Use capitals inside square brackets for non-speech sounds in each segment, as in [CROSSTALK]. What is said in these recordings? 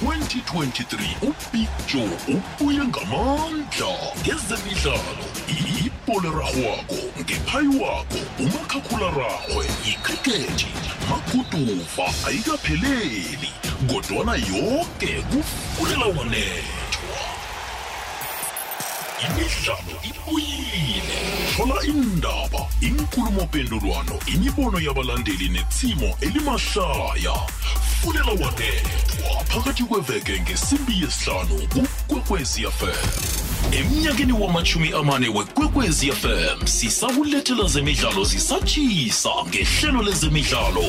2023 ubig joe ubuye ngamandla ngezemidlalo ipolerarhwako ngephayiwako umakhakhulararhwe ikrikethi maguduva ayikapheleli kodwana yoke kufulela wanele imidlalo ibuyile thola indaba inkulumopendulwano imibono yabalandeli nethimo elimashaya fulela wadedwa phakathi kweveke ngesimbi yesihlanu kukwekwezfm emnyakeni wamachumi amane wekwekwezi fm sisakulethela zemidlalo zisatshisa ngehlelo lezemidlalo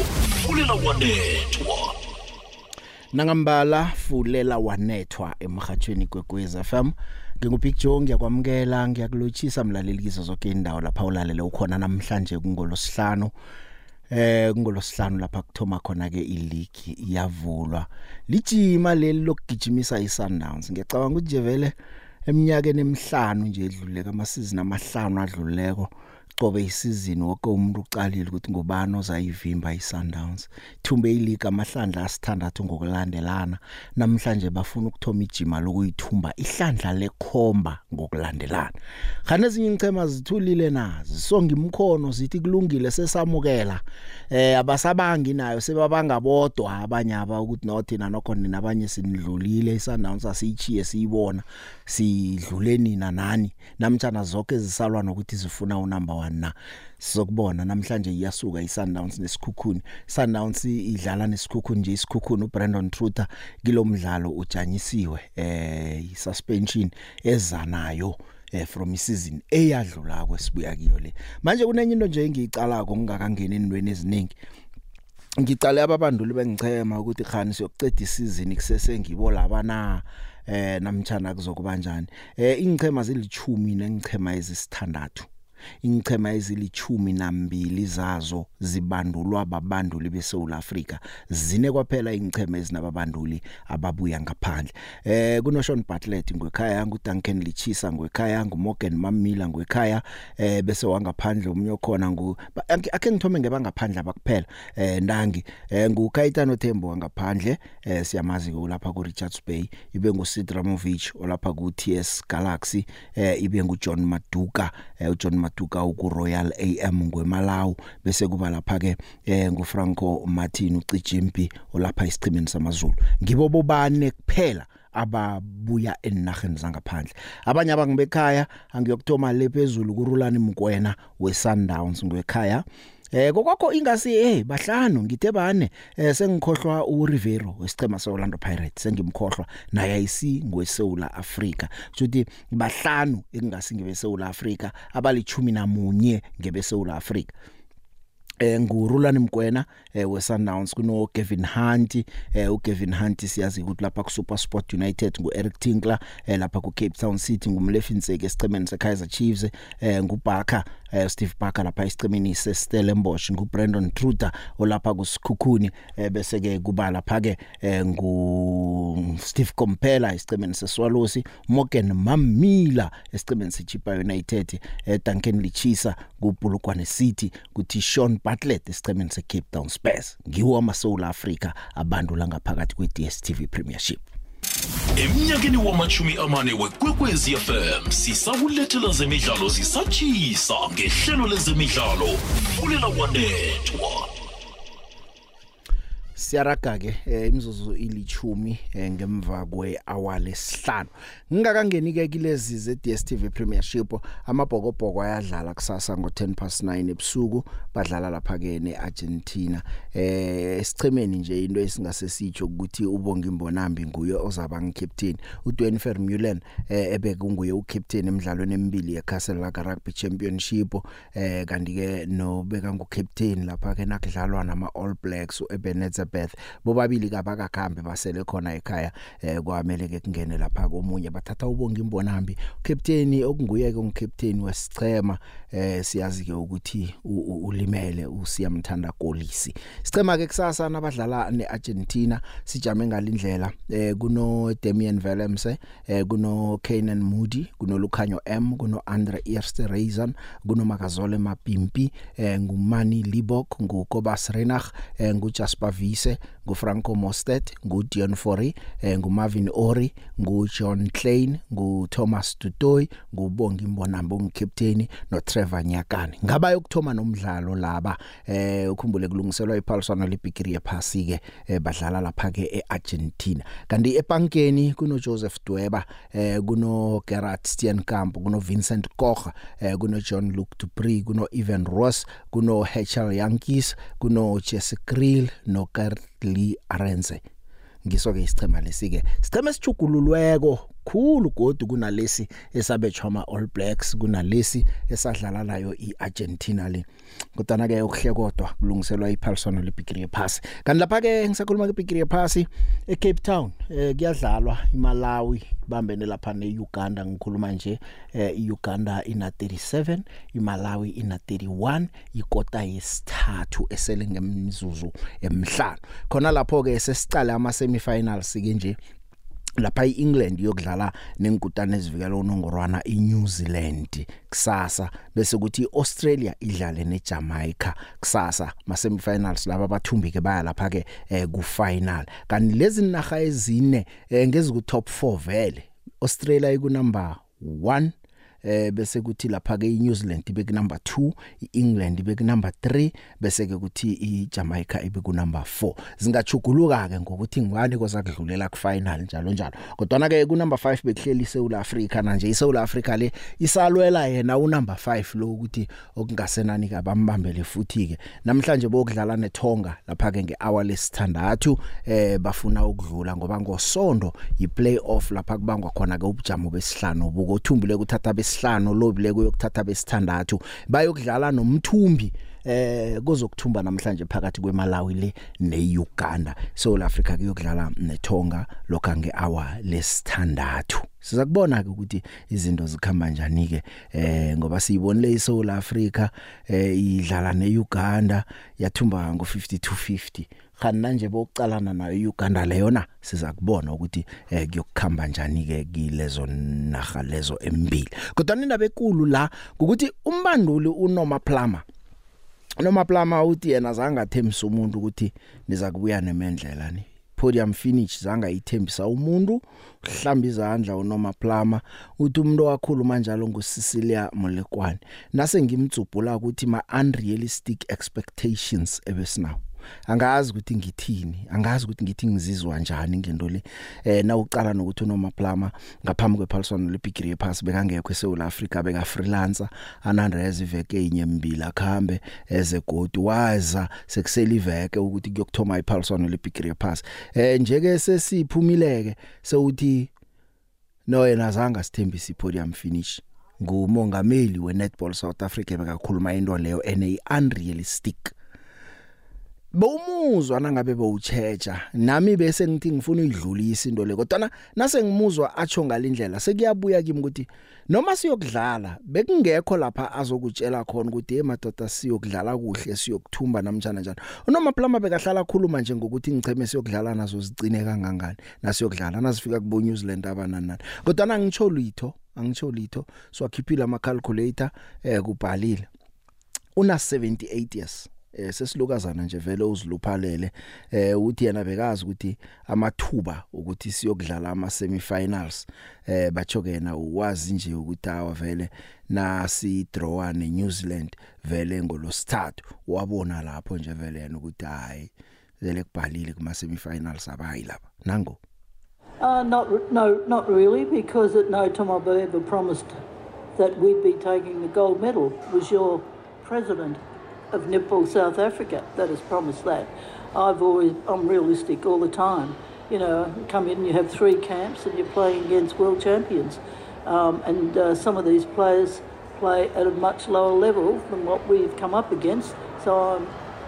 fulela wanethwa nangambala fulela wanethwa emhathweni kwekwezi fm ngingubig joe ngiyakwamukela ngiyakulochisa mlaleli kizo zonke indawo lapha ulalele ukhona namhlanje kungolosihlanu eh kungolosihlanu lapha kuthoma khona ke iligi iyavulwa lijima leli lokugijimisa iSundowns ngiyacabanga ukuthi nje vele eminyakeni emihlanu nje edluleka amasizini amahlanu adluleko qobe isizini wonke umuntu uqalile ukuthi ngubani ozayivimba iSundowns thumbe iliga amahlandla asithandathu ngokulandelana namhlanje bafuna ukuthoma ijima lokuyithumba ihlandla lekhomba ngokulandelana khane ezinye ingcema zithulile na zisonga imkhono zithi kulungile sesamukela eh abasabangi nayo sebabangabodwa abanye aba ukuthi nothi nanokho nina abanye sinidlulile iSundowns asiyichiye siyibona sidlule nina nani namtjana zonke ezisalwa nokuthi zifuna unumber 1 na sizokubona namhlanje iyasuka iSundowns nesikhukhuni Sundowns idlala nesikhukhuni nje isikhukhuni uBrandon Truther kilomdlalo ujanyisiwe eh suspension ezanayo eh from season eyadlula kwesibuya kiyo le manje kunenye into nje engiyicalako ngingakangeni entweni eziningi ngicale ababanduli bengichema ukuthi khani siyokuceda isizini kusese ngibo labana eh namtjana kuzokuba njani eh ingichema zilichumi nengichema ezisithandathu inchema ezilichumi nambili zazo zibandulwa babanduli beSouth Africa zine kwaphela inchema ezinababanduli ababuya ngaphandle eh kunoSean Bartlett ngwekhaya nguDuncan Lichisa ngwekhaya nguMorgan Mamila ngwekhaya eh bese wangaphandle umnyo khona ngu akhe ngithome ngebangaphandle abakuphela eh ndangi eh nguKaitano Thembo wangaphandle eh siyamazi lapha kuRichards Bay ibe nguSidramovic olapha kuTS Galaxy eh ibe nguJohn Maduka eh uJohn waduka ukuRoyal AM ngweMalawi bese kuba lapha ke eh nguFranco Martin ucijimbi olapha isichimeni samaZulu ngibo bobane kuphela ababuya enarheni zangaphandle abanye abangibekhaya angiyokthoma lephezulu kurulani mkwena weSundowns ngekhaya eh kokho ingasi hey eh, bahlanu ngithe bane eh sengikhohlwa uRivero wesicema seOrlando Pirates sengimkhohlwa naye ayisi ngweSouth Africa kuthi bahlanu engasi ngebeSouth Africa abalichumi namunye ngebeSouth Africa eh ngurulani mgwena eh we Sundowns kuno Gavin Hunt eh u Gavin Hunt siyazi ukuthi lapha ku Super Sport United ngu Eric Tinkler eh lapha ku Cape Town City ngumlefinseke esicemeni se Kaizer Chiefs eh ngu Barker eh Steve Barker lapha esicemeni se Stellenbosch ngu Brandon Truda olapha ku Sikhukhuni eh bese ke kuba lapha ke eh ngu Steve Kompela esicemeni se Swallows Morgan Mamila esicemeni se Chipa United eh Duncan Lichisa ku Bulugwane City kuthi Sean but let isiqemeni seCape Town Spurs ngiwo amaSouth Africa abantu la ngaphakathi kweDStv Premiership Emnyakeni wamachumi amane wekwekwezi FM sisakulethela zemidlalo zisatshisa ngehlelo lezemidlalo fulela kwanethwa siyaraga ke eh, imizuzu ilithumi eh, ngemva kwehour lesihlanu ngingakangeni ke kulezi ze DStv Premiership amabhokobhoko ayadlala kusasa ngo10 past 9 ebusuku badlala lapha ke neArgentina eh sichemeni nje into esingase sitsho ukuthi ubonga imbonambi nguye ozaba ngicaptain uDwayne Vermeulen eh ebeke nguye ucaptain emidlalweni emibili yeCastle Lager Rugby Championship eh kanti ke nobeka ngucaptain lapha ke nakudlalwa nama All Blacks uEbenezer Elizabeth bobabili kabakakhambe basele khona ekhaya eh kwamele ke kungene lapha komunye bathatha ubonga imbonambi captain okunguye ke ngicaptain wesichema eh siyazi ke ukuthi ulimele usiyamthanda Kolisi sichema ke kusasa nabadlala neArgentina sijame ngalindlela eh kuno Damian Velemse eh kuno Kenan Moody kuno Lukhanyo M kuno Andre Erstereisen kuno Makazole Mapimpi eh ngumani Libok ngukobas Renach eh ngujasper V Mkise ngufranco mostet ngudion forry eh, ngumarvin ori ngujohn klein nguthomas tutoy ngubonga imbonambo ngikapteni notrevor nyakane ngaba yokthoma nomdlalo laba eh ukhumbule kulungiselwa iphalswana lebigiri yephasi ke eh, badlala lapha ke eArgentina kanti epankeni kuno Joseph Dweba eh kuno Gerard Steenkamp kuno Vincent Koch eh kuno John Luke Dupree kuno Ivan Ross kuno Hechal Yankees kuno Jesse Kriel no Gertli Arense ngiso ke isichema lesike sichema esijugululweko kakhulu godi kunalesi esabetshwa ama All Blacks kunalesi esadlala nayo iArgentina le kodana ke okuhle kodwa kulungiselwa iPaulson le Big Three pass kanti lapha ke ngisakhuluma ke Big Three pass eCape Town eh kuyadlalwa iMalawi bambene lapha neUganda ngikhuluma nje eh iUganda ina 37 iMalawi ina 31 ikota yesithathu esele ngemzuzu emhlanu khona lapho ke sesicala ama semifinals ke nje lapha iEngland yokudlala nenkutana ezivikela unongorwana iNew Zealand kusasa bese kuthi iAustralia idlale neJamaica kusasa ma semifinals laba bathumbike baya lapha ke eh, ku final kanti lezi naga ezine eh, ngezi ku top 4 vele Australia iku number 1 eh bese kuthi lapha ke iNew Zealand ibe ku number 2 iEngland ibe ku number 3 bese ke kuthi iJamaica ibe ku number 4 zingachuguluka ke ngokuthi ngwani kozakudlulela ku final njalo njalo kodwa ke ku number 5 bekuhleli iSouth Africa na nje iSouth Africa le isalwela yena u number 5 lo ukuthi okungasenani ka bambambele futhi ke namhlanje bokudlala neThonga lapha ke ngehour lesithandathu eh bafuna ukudlula ngoba ngosondo yiplayoff lapha kubangwa khona ke ubujamo besihlanu buko thumbule kuthatha bes besihlanu lobile kuyokuthatha besithandathu bayokudlala nomthumbi eh kuzokuthumba namhlanje phakathi kweMalawi le neUganda South Africa kuyokudlala neTonga lokha ngehour lesithandathu sizakubona ke ukuthi izinto zikhamba njani ke eh ngoba siyibonile iSouth Africa eh idlala neUganda yathumba ngo 52 50 kanina nje bokucalana nayo Uganda leyona siza kubona ukuthi eh kuyokukhamba njani ke kilezo naga lezo embili kodwa indaba ekulu la ukuthi umbanduli uNoma Plummer Noma Plummer uthi yena zanga thembisa umuntu ukuthi niza kubuya nemendlela ni podium finish zanga ithembisa umuntu mhlamba izandla uNoma Plummer uthi umuntu wakhuluma njalo nguSicilia Molekwane nase ngimdzubhula ukuthi ma unrealistic expectations ebesinawo angazi ukuthi ngithini angazi ukuthi ngithi ngizizwa kanjani ngento le eh nawucala nokuthi unoma plama ngaphambi kwephalswana lebigree yephasi bekangekho eSouth Africa beka freelancer anandrezi veke inye mbili akhambe eze godi waza sekusele iveke ukuthi kuyokuthoma iphalswana lebigree yephasi eh nje ke sesiphumileke sewuthi no yena azange sithembisa ipodium finish ngumongameli weNetball South Africa bekakhuluma into leyo ene unrealistic bowumuzwa nangabe bowuchecha nami bese ngithi ngifuna uyidlulisa into le kodwa nase ngimuzwa atsho ngalindlela sekuyabuya kimi ukuthi noma siyokudlala bekungekho lapha azokutshela khona ukuthi hey madoda siyokudlala kuhle siyokuthumba namncane njalo noma plama bekahlala khuluma nje ngokuthi ngicheme siyokudlala nazo zigcine kangangani nasiyokudlala nasifika kubo New Zealand abanana kodwa nangitsho litho angitsho litho so akhiphile ama calculator eh kubhalile una 78 years eh sesilukazana nje vele uziluphalele eh uthi yena bekazi ukuthi amathuba ukuthi siyokudlala ama semifinals eh bachoke yena uwazi nje ukuthi awa vele nasi draw ne New Zealand vele ngolosithathu wabona lapho nje vele yena ukuthi hayi vele kubhalile kuma semifinals abayi lapha nango Uh, not no, not really, because at no time I've ever promised that we'd be taking the gold medal. Was your president? of Nepal, South Africa, that has promised that. I've always, I'm realistic all the time. You know, come in, you have three camps and you're playing against world champions. Um, and uh, some of these players play at a much lower level than what we've come up against. So I'm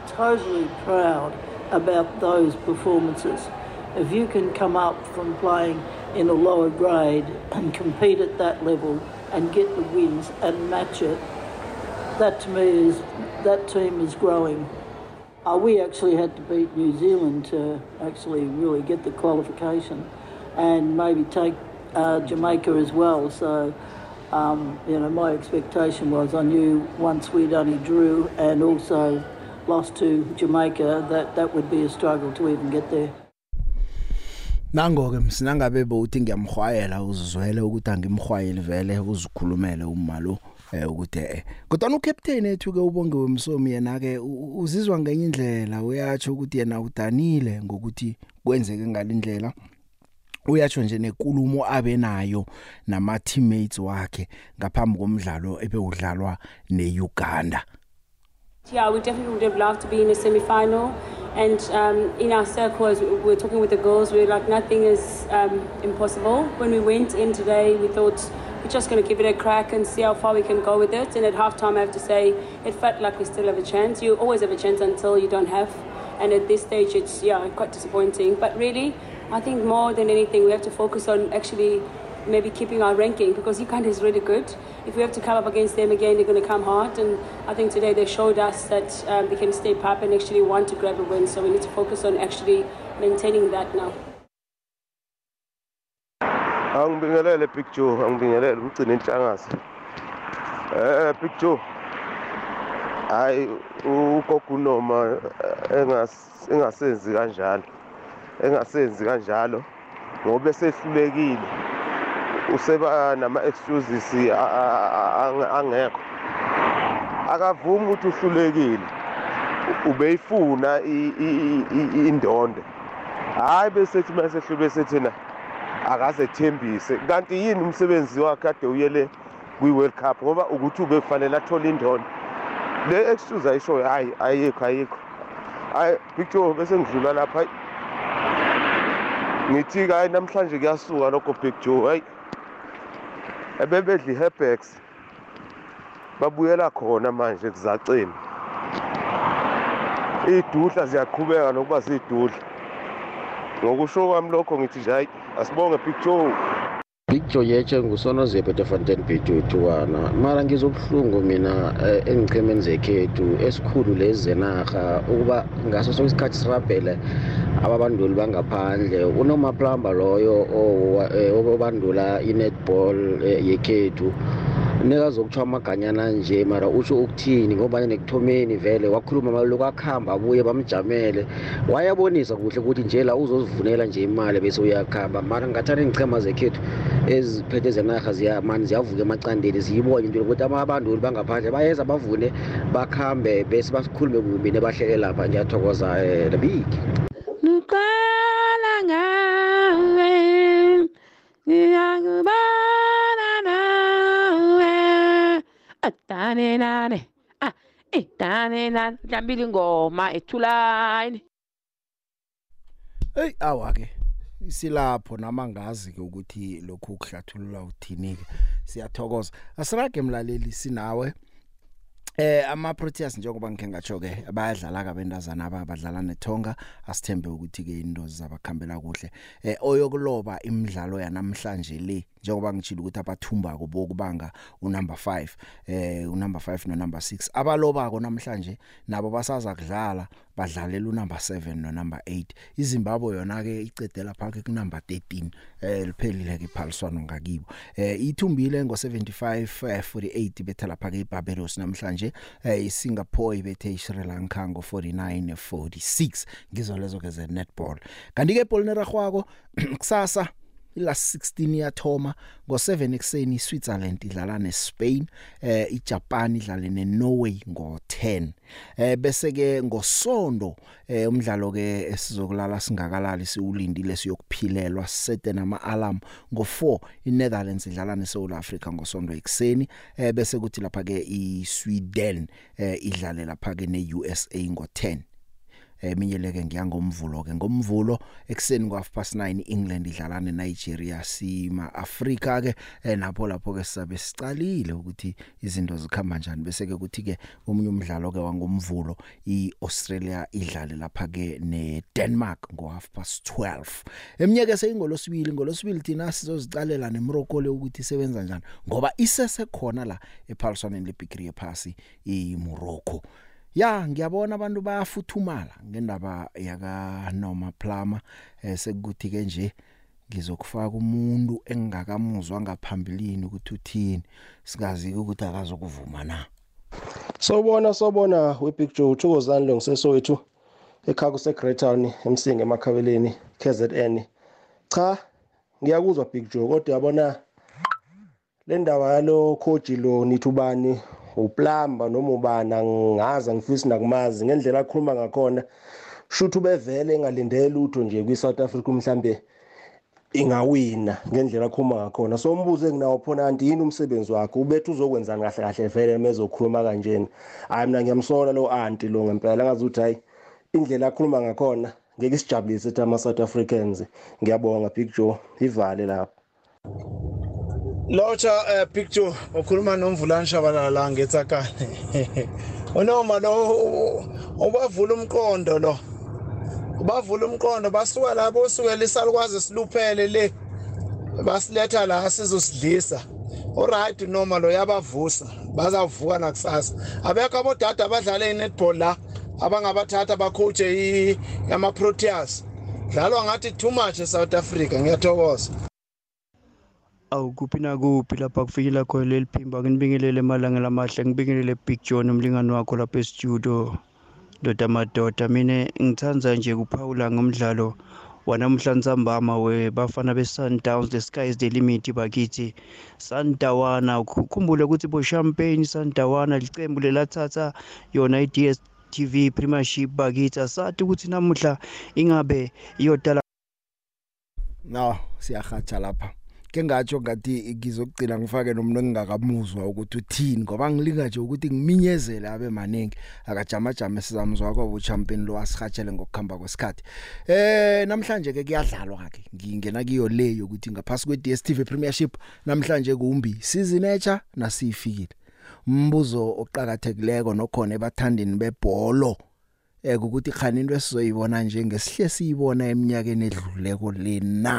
totally proud about those performances. If you can come up from playing in a lower grade and compete at that level and get the wins and match it, that to me is that team is growing. Uh, we actually had to beat New Zealand to actually really get the qualification and maybe take uh, Jamaica as well. So, um, you know, my expectation was I knew once we'd only drew and also lost to Jamaica that that would be a struggle to even get there. Nangoke msina ngabe bowuthi ngiyamhwayela uzizwele ukuthi angimhwayeli vele uzikhulumele umalo eh ukuthi eh kodwa ucaptain ethu ke ubonge wemsomi yena ke uzizwa ngenye indlela uyatsho ukuthi yena udanile ngokuthi kwenzeke ngalindlela uyatsho nje nenkulumo abenayo nama teammates wakhe ngaphambi komdlalo ebewudlalwa neUganda Yeah, we definitely would have loved to be in a semi-final. And um, in our circles, we were talking with the girls, we were like, nothing is um, impossible. When we went in today, we thought we're just going to give it a crack and see how far we can go with it. And at halftime, I have to say, it felt like we still have a chance. You always have a chance until you don't have. And at this stage, it's yeah, quite disappointing. But really, I think more than anything, we have to focus on actually maybe keeping our ranking because Uganda is really good. If we have to come up against them again, they're going to come hard. And I think today they showed us that um, they can step up and actually want to grab a win. So we need to focus on actually maintaining that now. ang bingale le picture ang bingale umgcine inhlangazi eh, eh picture hayi ugogunoma eh, engasenzi kanjalo engasenzi kanjalo ngoba esehlulekile useba ah, nama excuses ah, ah, angekho akavumi ukuthi uhlulekile ubeyifuna indondo hayi bese ethi masehlube sethina akazethembise kanti yini umsebenzi wakhe ade uyele kwi-world cup ngoba ukuthi ubekufanele athole indona le excuse ayishoyo hhayi ayikho ayikho hayi picture bese ngidlula lapha ngithi-ke hayi namhlanje kuyasuka lokho big joe hayi ebebedla i-herbex babuyela khona manje ekuzaceni iy'dudla ziyaqhubeka nokuba ziy'dudla ngokusho kwami lokho ngithi nje hhayi asibonge picture picture yetshe ngusonozephe tofanten bhetutu wana mara ngizobuhlungu mina eh, engichemeni zekhethu esikhulu lezi zenarha ukuba ngaso sonke isikhathi sirabhele ababanduli bangaphandle unomaplamba loyo eh, obandula i-netball eh, yekhethu nekazokutshiwa amaganyana nje mara usho ukuthini ngobanye nekuthomeni vele wakhuluma maloku akuhamba abuye bamjamele wayabonisa kuhle ukuthi nje la uzozivunela nje imali bese uyakuhamba mara ngingathanda ngichema zekhethu eziphethe zenarha ziyamani ziyavuka emacandeni ziyibone into ukuthi abanduli bangaphandle bayeza bavune bakhambe bese basikhulume kumbi nebahleke lapha ngiyathokoza um lebiki niqala ngawe ngiyakubona adanenane ah idanenane lambili ingoma ethulani hey awa ke silapho namangazi ke ukuthi lokhu kuhlathulula uthini ke siyathokoza asirage emlaleli sinawe Eh ama Proteas njengoba ngike ngatsho ke bayadlala ka bentazana abadlala nethonga asithembe ukuthi ke into zabakhambela kuhle eh oyokuloba imidlalo yanamhlanje le njengoba ngitshilo ukuthi abathumbako bokubanga unumber 5 eh unumber 5 no number 6 abalobako namhlanje nabo basaza kudlala badlalela unumber 7 no number 8 izimbabwe yona ke icedela phakhe ku number 13 eh liphelile ke phaliswano ngakibo eh ithumbile ngo 75 48 bethe lapha ke iBarbados namhlanje eh iSingapore ibethe iSri Lanka ngo 49 46 ngizo lezo ke ze netball kanti ke polneragwako [CLEARS THROAT] kusasa ilast 16 iyathoma ngo7 ekuseni iSwitzerland idlala neSpain eh iJapan idlale neNorway ngo10 eh bese ke ngosonto eh umdlalo ke esizokulala singakalali siulindile siyokuphilelwa sisete nama alarm ngo4 iNetherlands idlala neSouth Africa ngosonto ekuseni eh bese kuthi lapha ke iSweden eh idlale lapha ke neUSA ngo10 eminye eh, leke ngiyangomvulo ke ngomvulo ekseni kwa past 9 England idlala ne Nigeria sima Africa ke eh, napho lapho ke sisabe sicalile ukuthi izinto zikhamba kanjani bese ke kuthi ke umunye umdlalo ke wangomvulo iAustralia idlale lapha ke neDenmark ngo half past 12 eminyeke seyingolosibili ngolosibili thina sizozicala neMorocco le ukuthi isebenza kanjani ngoba isese khona la ePaulson and leBigri ephasi iMorocco ya ngiyabona abantu bayafuthumala ngendaba yaka Noma Plumber eh sekuthi ke nje ngizokufaka umuntu engingakamuzwa ngaphambilini ukuthi uthini singazi ukuthi akazokuvuma na Sawubona sawubona we Big Joe Thokozani lo ngisesowethu ekhaya kuseGreatown emsinga emakhabeleni KZN Cha ngiyakuzwa Big Joe kodwa yabona le ndaba yalo coach lo nithubani uplumber noma ubani angazi angifisi nakumazi ngendlela akhuluma ngakhona shuthi ubevele engalindele lutho nje kwi-south africa mhlambe ingawina ngendlela akhuluma ngakhona so umbuzo enginawo phona kanti yini umsebenzi wakhe ubethe uzokwenzani kahle kahle vele uma ezokhuluma kanjena hayi mina ngiyamsola lo anti lo ngempela angazi ukuthi hhayi indlela akhuluma ngakhona ngeke isijabulise ethi ama-south africans ngiyabonga big joe ivale lapho Lotha eh, picture okhuluma nomvulani shabalala la ngetsakane. [LAUGHS] Unoma lo ubavula umqondo lo. Ubavula umqondo basuka labo sukela isalukwazi siluphele le. Basiletha la sizosidlisa. Alright noma lo yabavusa bazavuka nakusasa. Abekho abodada abadlala inetball la abangabathatha bacoache ama Proteas. Dlalwa ngathi too much eSouth Africa ngiyathokoza. awukuphi nakuphi lapha kufikela khona leli phimba nginibingelele emalanga lamahle ngibingelele big john umlingani wakho lapha estudio ndoda madoda mina ngithanza nje kuphawula ngomdlalo wanamuhla nsambama webafana be-sundowns the sky is the limit bakithi sandawana ukhumbule ukuthi bo-champagne sandawana licembu lelathatha yona i-ds tv premiership bakithi asathi ukuthi namuhla ingabe iyodala no siyahatsha lapha ke ngatsho ngathi ngizokugcina ngifake nomuntu engingakamuzwa ukuthi uthini ngoba ngilinga nje ukuthi ngiminyezele abe maningi akajama jama sizamzwa kwabo champion lo asihatshele ngokukhamba kwesikhathi eh namhlanje ke kuyadlalwa ke ngingena kiyo le yokuthi ngaphasi kwe DStv Premiership namhlanje kumbi season etsha nasifikile umbuzo oqhakathekileko nokhona ebathandini bebholo ekukuthi eh, khani into esizoyibona njengesihle siyibona eminyakeni edluleko lena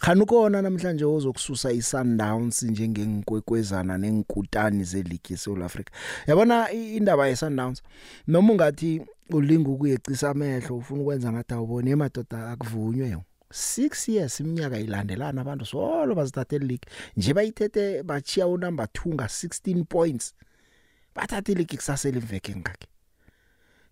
Khanukona namhlanje ozokususa iSundowns njengengkwekwezana nenkutani zeleague yeSouth Africa yabona indaba yeSundowns noma ungathi ulinga ukuyecisa amehlo ufuna ukwenza ngathi awubone emadoda akuvunywe 6 years iminyaka ilandelana abantu solo bazithathe league nje bayithethe bachiya unumber 2 nga 16 points bathathe league kusasele imveke ngakhe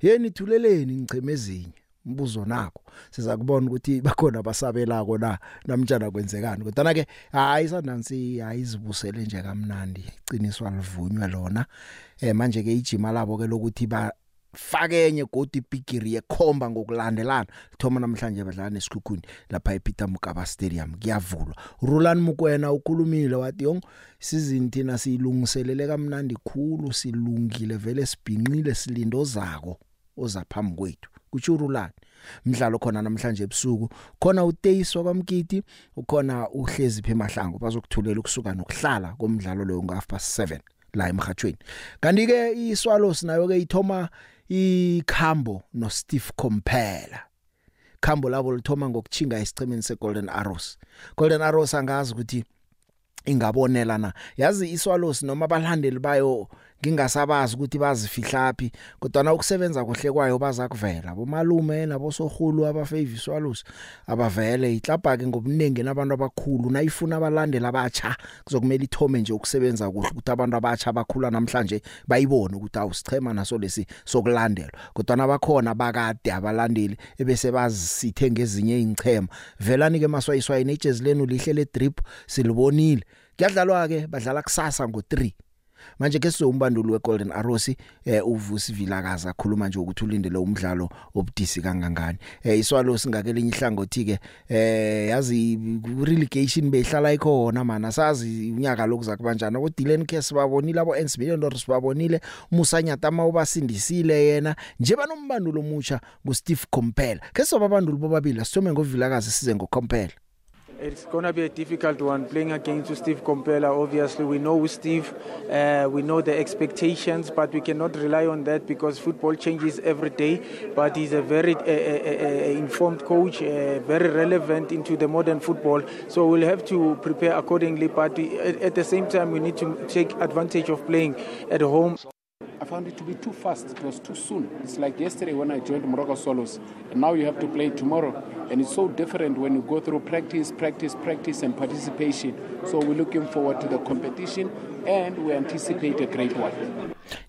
yeni thuleleni ngichemezinye mbuzo nako siza kubona ukuthi bakhona abasabelako la namtjana kwenzekani kodwa ke hayi sandansi ayizibusele nje kamnandi iqiniswa livunywa lona eh manje ke ijima labo ke lokuthi ba fake enye godi ibigiri yekhomba ngokulandelana lithoma namhlanje badlala nesikhukhuni lapha ePeter Mukaba Stadium kuyavulwa Roland Mukwena ukhulumile wathi yong season thina silungiselele kamnandi khulu silungile vele sibhinqile silindozako oza phambi kwethu kutshurulana umdlalo khona namhlanje ebusuku khona uTeyiso kwamkiti ukhona uhlezi phemahlango bazokuthulela ukusuka nokuhlala komdlalo lo ngo half past 7 la emhathweni kanti ke iSwallows nayo ke ithoma ikhambo noSteve Compella khambo labo lithoma ngokuchinga isicemeni seGolden Arrows Golden Arrows angazi ukuthi ingabonelana yazi iSwallows noma abalandeli bayo ngingasabazi ukuthi bazifihlaphi kodwa na ukusebenza kuhle kwayo bazakuvela bomalume nabosohulu abafaviswalusi abavele ihlabha ke ngobuningi nabantu abakhulu nayifuna abalandela abatsha kuzokumela ithome nje ukusebenza kuhle ukuthi abantu abatsha abakhula namhlanje bayibone ukuthi awusichema naso lesi sokulandelwa kodwa nabakhona bakade abalandeli ebese bazisithe ngezinye izichema velani ke maswayiswayi nejezi lenu lihle le drip silibonile kuyadlalwa ke badlala kusasa ngo3 manje ke sizombandulu weGolden Arrows eh uvusi Vilakaza khuluma nje ukuthi ulindele umdlalo obudisi kangangani eh iswalo singakelinye ihlangothi ke eh yazi relegation beyihlala ikhona mana sazi unyaka lokuza kubanjana ko Dylan Case sibabonile abo NSB Lendor sibabonile Musa Nyatama ubasindisile yena nje banombandulo omusha ku Steve Compela ke sobabandulo bobabili asithome ngovilakaza size ngo Compela It's going to be a difficult one playing against Steve Compella. Obviously, we know Steve, uh, we know the expectations, but we cannot rely on that because football changes every day. But he's a very uh, uh, informed coach, uh, very relevant into the modern football. So we'll have to prepare accordingly. But we, at the same time, we need to take advantage of playing at home. I found it to be too fast. It was too soon. It's like yesterday when I joined Morocco Solos, and now you have to play tomorrow. And it's so different when you go through practice, practice, practice, and participation. So we're looking forward to the competition and we anticipate a great one.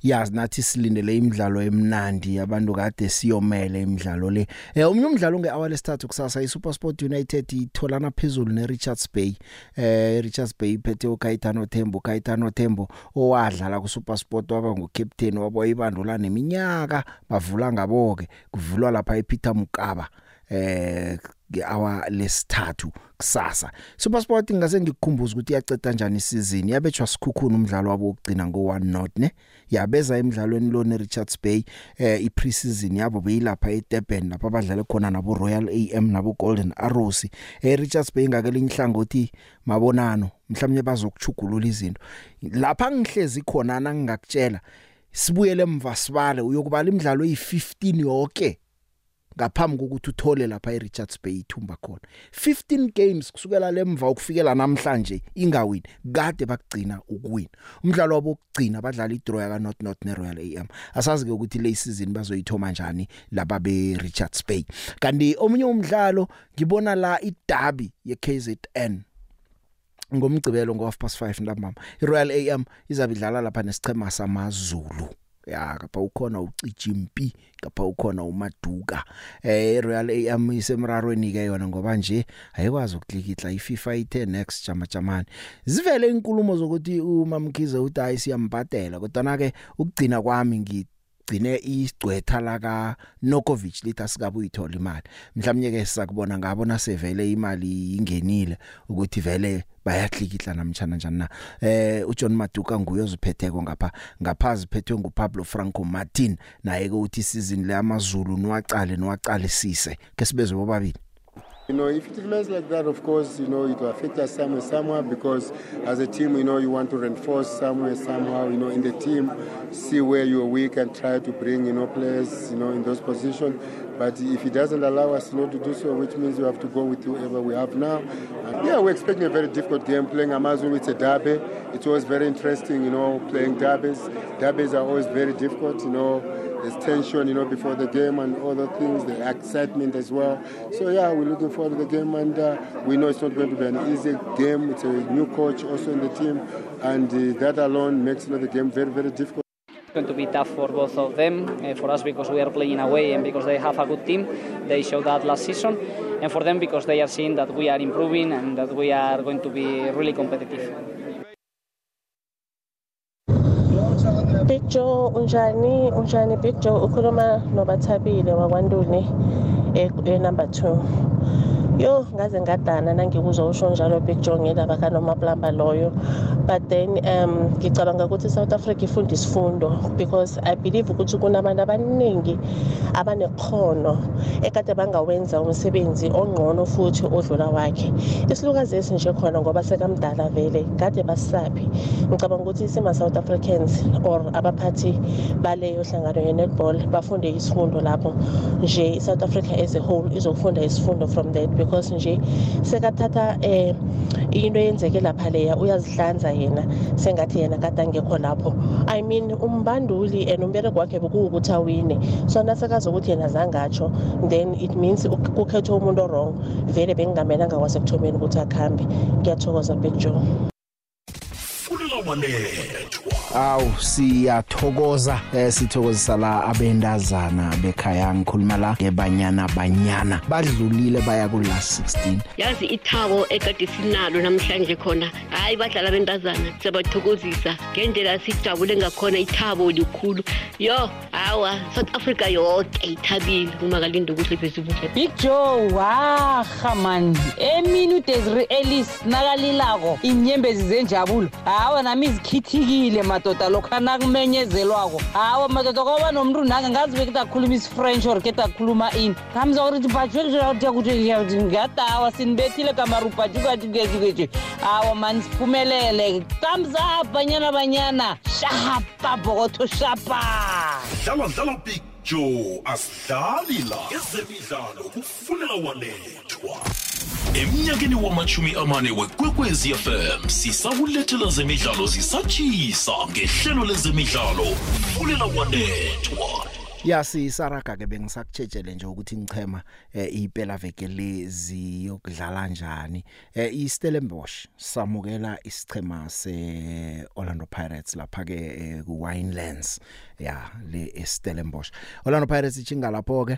yazi nathi silindele imidlalo emnandi abantu kade siyomele imidlalo le eh umnye umdlalo ngehour lesithathu kusasa iSuperSport United itholana phezulu neRichards Bay eh Richards Bay iphethe uKaitano Thembo Kaitano Thembo owadlala kuSuperSport waba ngucaptain wabo ibandula neminyaka bavula ngabo ke kuvulwa lapha ePeter Mukaba eh awa lesithathu kusasa SuperSport ngase ngikukhumbuza ukuthi iyaceda kanjani isizini yabetshwa sikhukhuna umdlalo wabo wokugcina ngo1 not ne yabeza emidlalweni lo ne Richards Bay eh ipreseason yabo beyilapha eDurban lapha abadlale khona nabo Royal AM nabo Golden Arrows eh Richards Bay ngakelinye ihlangothi mabonano mhlawumnye bazokuchugulula izinto lapha ngihlezi khona nangingakutshela sibuyele emva sibale uyokubala imidlalo eyi15 yonke ngaphambi kokuthi uthole lapha eRichards Bay ithumba khona 15 games kusukela lemva ukufikela namhlanje ingawini kade bakugcina ukuwina umdlalo wabo ukugcina badlala idraw ka North North ne Royal AM asazi ke ukuthi le season bazoyithoma kanjani laba be Richards Bay kanti omunye umdlalo ngibona la iDerby yeKZN ngomgcibelo ngo half past 5 ntambama iRoyal AM izabidlala lapha nesichema samaZulu ya kapha ukhona ucija impi kapha ukhona umaduka eh Royal AM isemrarweni ke yona ngoba nje ayikwazi ukuklikitla iFIFA i10 next jama jamani zivele inkulumo zokuthi umamkhize uthi ayisiyambadela kodwa na ke ukugcina kwami ngithi igcine isicwetha la ka Nokovic lithi asikabe uyithola imali mhlawumnye ke sisakubona ngabo nasevele imali ingenile ukuthi vele bayahlikihla namtjana njani na eh uJohn Maduka nguye oziphetheko ngapha ngaphazi phethwe nguPablo Franco Martin naye ke uthi season le amazulu niwacale niwacale sise ke sibezwe bobabili You know, if it remains like that, of course, you know, it will affect us somewhere, somewhere, because as a team, you know, you want to reinforce somewhere, somehow, you know, in the team, see where you're weak and try to bring, you know, players, you know, in those positions. But if it doesn't allow us, you know, to do so, which means you have to go with whoever we have now. And yeah, we're expecting a very difficult game playing Amazon. It's a derby. It's always very interesting, you know, playing derbies. Derbies are always very difficult, you know. There's tension, you know, before the game and other things, the excitement as well. So, yeah, we're looking forward to the game, and uh, we know it's not going to be an easy game. It's a new coach also in the team, and uh, that alone makes you know, the game very, very difficult going to be tough for both of them, uh, for us because we are playing away and because they have a good team. They showed that last season, and for them because they are seeing that we are improving and that we are going to be really competitive. Bijo unjani? Unjani Bijo? Ukhuluma noBathabile waKwaNtuli e number 2. yo ngaze ngadana nangikuzwa usho njalo bhikujong indaba kanomaplamba loyo but then um ngicabanga ukuthi i-south africa ifunda isifundo because i believe ukuthi kunabantu abaningi abanekhono ekade bangawenza umsebenzi ongqono futhi odlula wakhe isilukazi esi nje khona ngoba sekamdala vele kade basaphi ngicabanga ukuthi sima-south africans or abaphathi baleyo hlangano ye-netball bafunde isifundo lapho nje i-south africa as a whole izokufunda isifundo from that because because nje sekathatha um into eyenzeke lapha leya uyazihlanza yena sengathi yena kade angekho lapho i mean umbanduli and umbereko wakhe bekuwukuthi awine so nasekazi ukuthi yena zangatsho then it means kukhethwe umuntu orong vele bengingamenanga kwasekuthomeni ukuthi akuhambe ngiyathokoza bekjoe awu siyathokoza eh, sithokozisa la abendazana bekhaya ngikhuluma la ngebanyana banyana badlulile baya ku la 16 yazi ithabo ekade sinalo namhlanje khona hayi badlala bentazana siyabathokozisa ngendlela sijabule ngakhona ithabo likhulu yo hawa south africa yonke ithabile umakalinde ukuthi besibuke big joe waha man emini udesri elis nakalilako inyembezi zenjabulo hawa nami izikhithikile mad madoda lokhu anakumenyezelwako hawa madoda kwaba nomntu nange ngazi beketakhuluma isifrentshi or ketakhuluma ini ngamza ukuthi bhajuekuthi ngadawa sinibethile kamarubhajukatiketikeje hawa mani siphumelele tamzabhanyana banyana shapa bhokotho shapa dlala dlala big joe asidlali la ezemidlalo kufuneka walethwa emnyakeni wamachumi amane wekwekwezi fm sisakulethela zemidlalo zisatshisa ngehlelo lezemidlalo fulela kwanethwa yasisaraga ke bengisakutshetshele nje ukuthi ngichema eh, iphela veke lezi yokudlala kanjani eh, iStellenbosch samukela isichema se Orlando Pirates lapha ke eh, ku Winelands ya le eStellenbosch Orlando Pirates ichinga lapho ke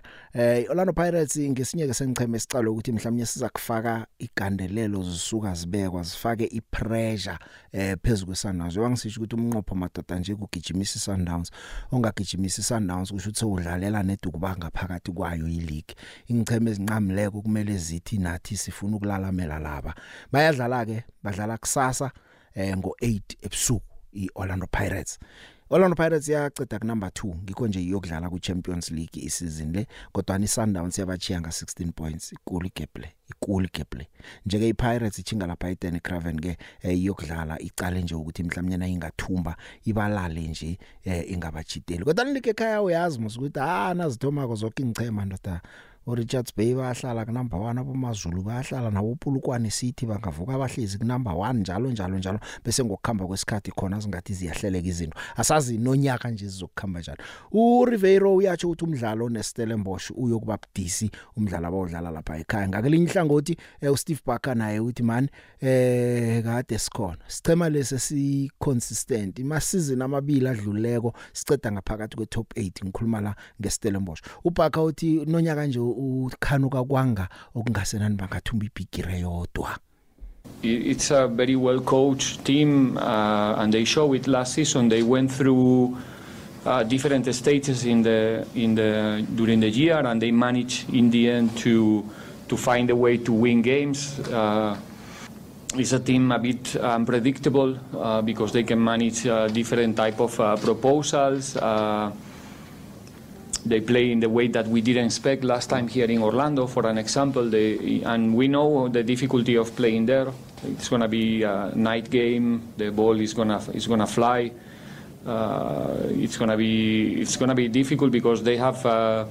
Orlando Pirates ngesinye ke sengichema esicala ukuthi mhlawumnye siza kufaka igandelelo zisuka zibekwa zifake ipressure eh phezulu kwesanazo wangisisho ukuthi umnqopho madoda nje kugijimisa iSundowns ongagijimisa iSundowns kusho futhi udlalela nedukubanga phakathi kwayo ileague ingcheme ezinqamileko kumele zithi nathi sifuna ukulalamela laba bayadlala ke badlala kusasa eh ngo 8 ebusuku iOrlando Pirates Orlando Pirates yaceda kunumber 2 ngikho nje iyokudlala ku Champions League isizini le kodwa ni Sundowns yabachiya nga 16 points ikulu geble ikulu geble njeke iPirates ichinga lapha eTen Craven ke eh, iyokudlala icale nje ukuthi mhlawumnyana ingathumba ibalale nje eh, ingabachiteli kodwa nilike ekhaya uyazi musukuthi ah nazithomako zonke ingchema ndoda uRichards Bay bayahlala kunumber 1 abomazulu bayahlala nabo Pulukwane City bangavuka bahlezi kunumber 1 njalo njalo njalo bese ngokukhamba kwesikhathi khona singathi ziyahleleka izinto asazi nonyaka nje sizokukhamba njalo uRiveiro uyathi ukuthi umdlalo neStellenbosch uyokuba budisi umdlalo abawudlala lapha ekhaya ngakelinye ihlangothi eh, uSteve Barker naye uthi man eh kade sikhona sichema lesi si consistent ima season amabili adluleko siceda ngaphakathi kwe top 8 ngikhuluma la ngeStellenbosch uBarker uthi nonyaka nje ukhanuka kwanga okungasenani bangathumba ibhigire yodwa it's a very well coached team uh, and they show it last season they went through uh, different stages in the in the during the year and they managed in the end to to find a way to win games uh, it's a team a bit unpredictable uh, because they can manage uh, different type of uh, proposals uh, they play in the way that we didn't expect last time here in Orlando, for an example. They, and we know the difficulty of playing there. It's going to be a night game. The ball is going to is going to fly. Uh, it's going to be it's going to be difficult because they have uh,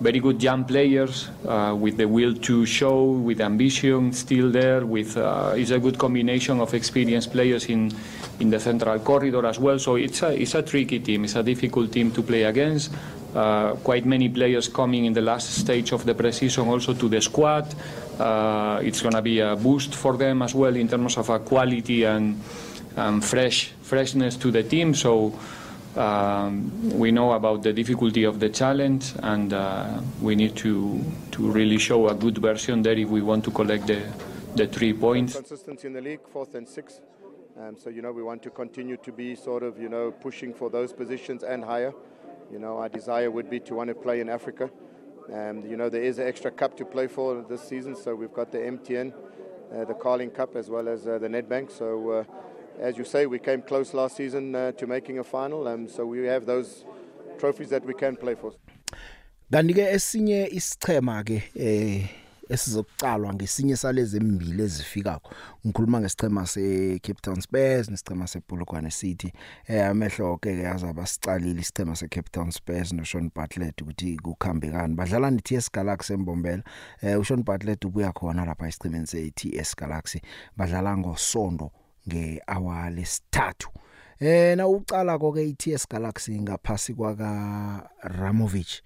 very good young players uh, with the will to show, with ambition still there. With uh, it's a good combination of experienced players in in the central corridor as well. So it's a it's a tricky team. It's a difficult team to play against uh, quite many players coming in the last stage of the preseason also to the squad. Uh, it's going to be a boost for them as well in terms of a quality and, and fresh freshness to the team. So um, we know about the difficulty of the challenge, and uh, we need to to really show a good version there if we want to collect the the three points. Consistency in the league, fourth and sixth. Um, so you know we want to continue to be sort of you know pushing for those positions and higher. You know, our desire would be to want to play in Africa. Um, you know, there is an extra cup to play for this season, so we've got the MTN, uh, the Carling Cup, as well as uh, the Nedbank. So, uh, as you say, we came close last season uh, to making a final, um, so we have those trophies that we can play for. kanti ke esinye isichema ke eh esizokucalwa ngesinye salezi embili ezifikako ngikhuluma ngesichema se Cape Town Spurs nesichema se Polokwane City eh amehlo ke ke azaba sicalile isichema se Cape Town Spurs no Sean Bartlett ukuthi kukhambe kanjani badlala ne TS Galaxy embombela eh u Sean Bartlett ubuya khona lapha esichemeni se TS Galaxy badlala ngosondo ngehour lesithathu eh na uqala konke iTS Galaxy ngaphasi kwa Ramovic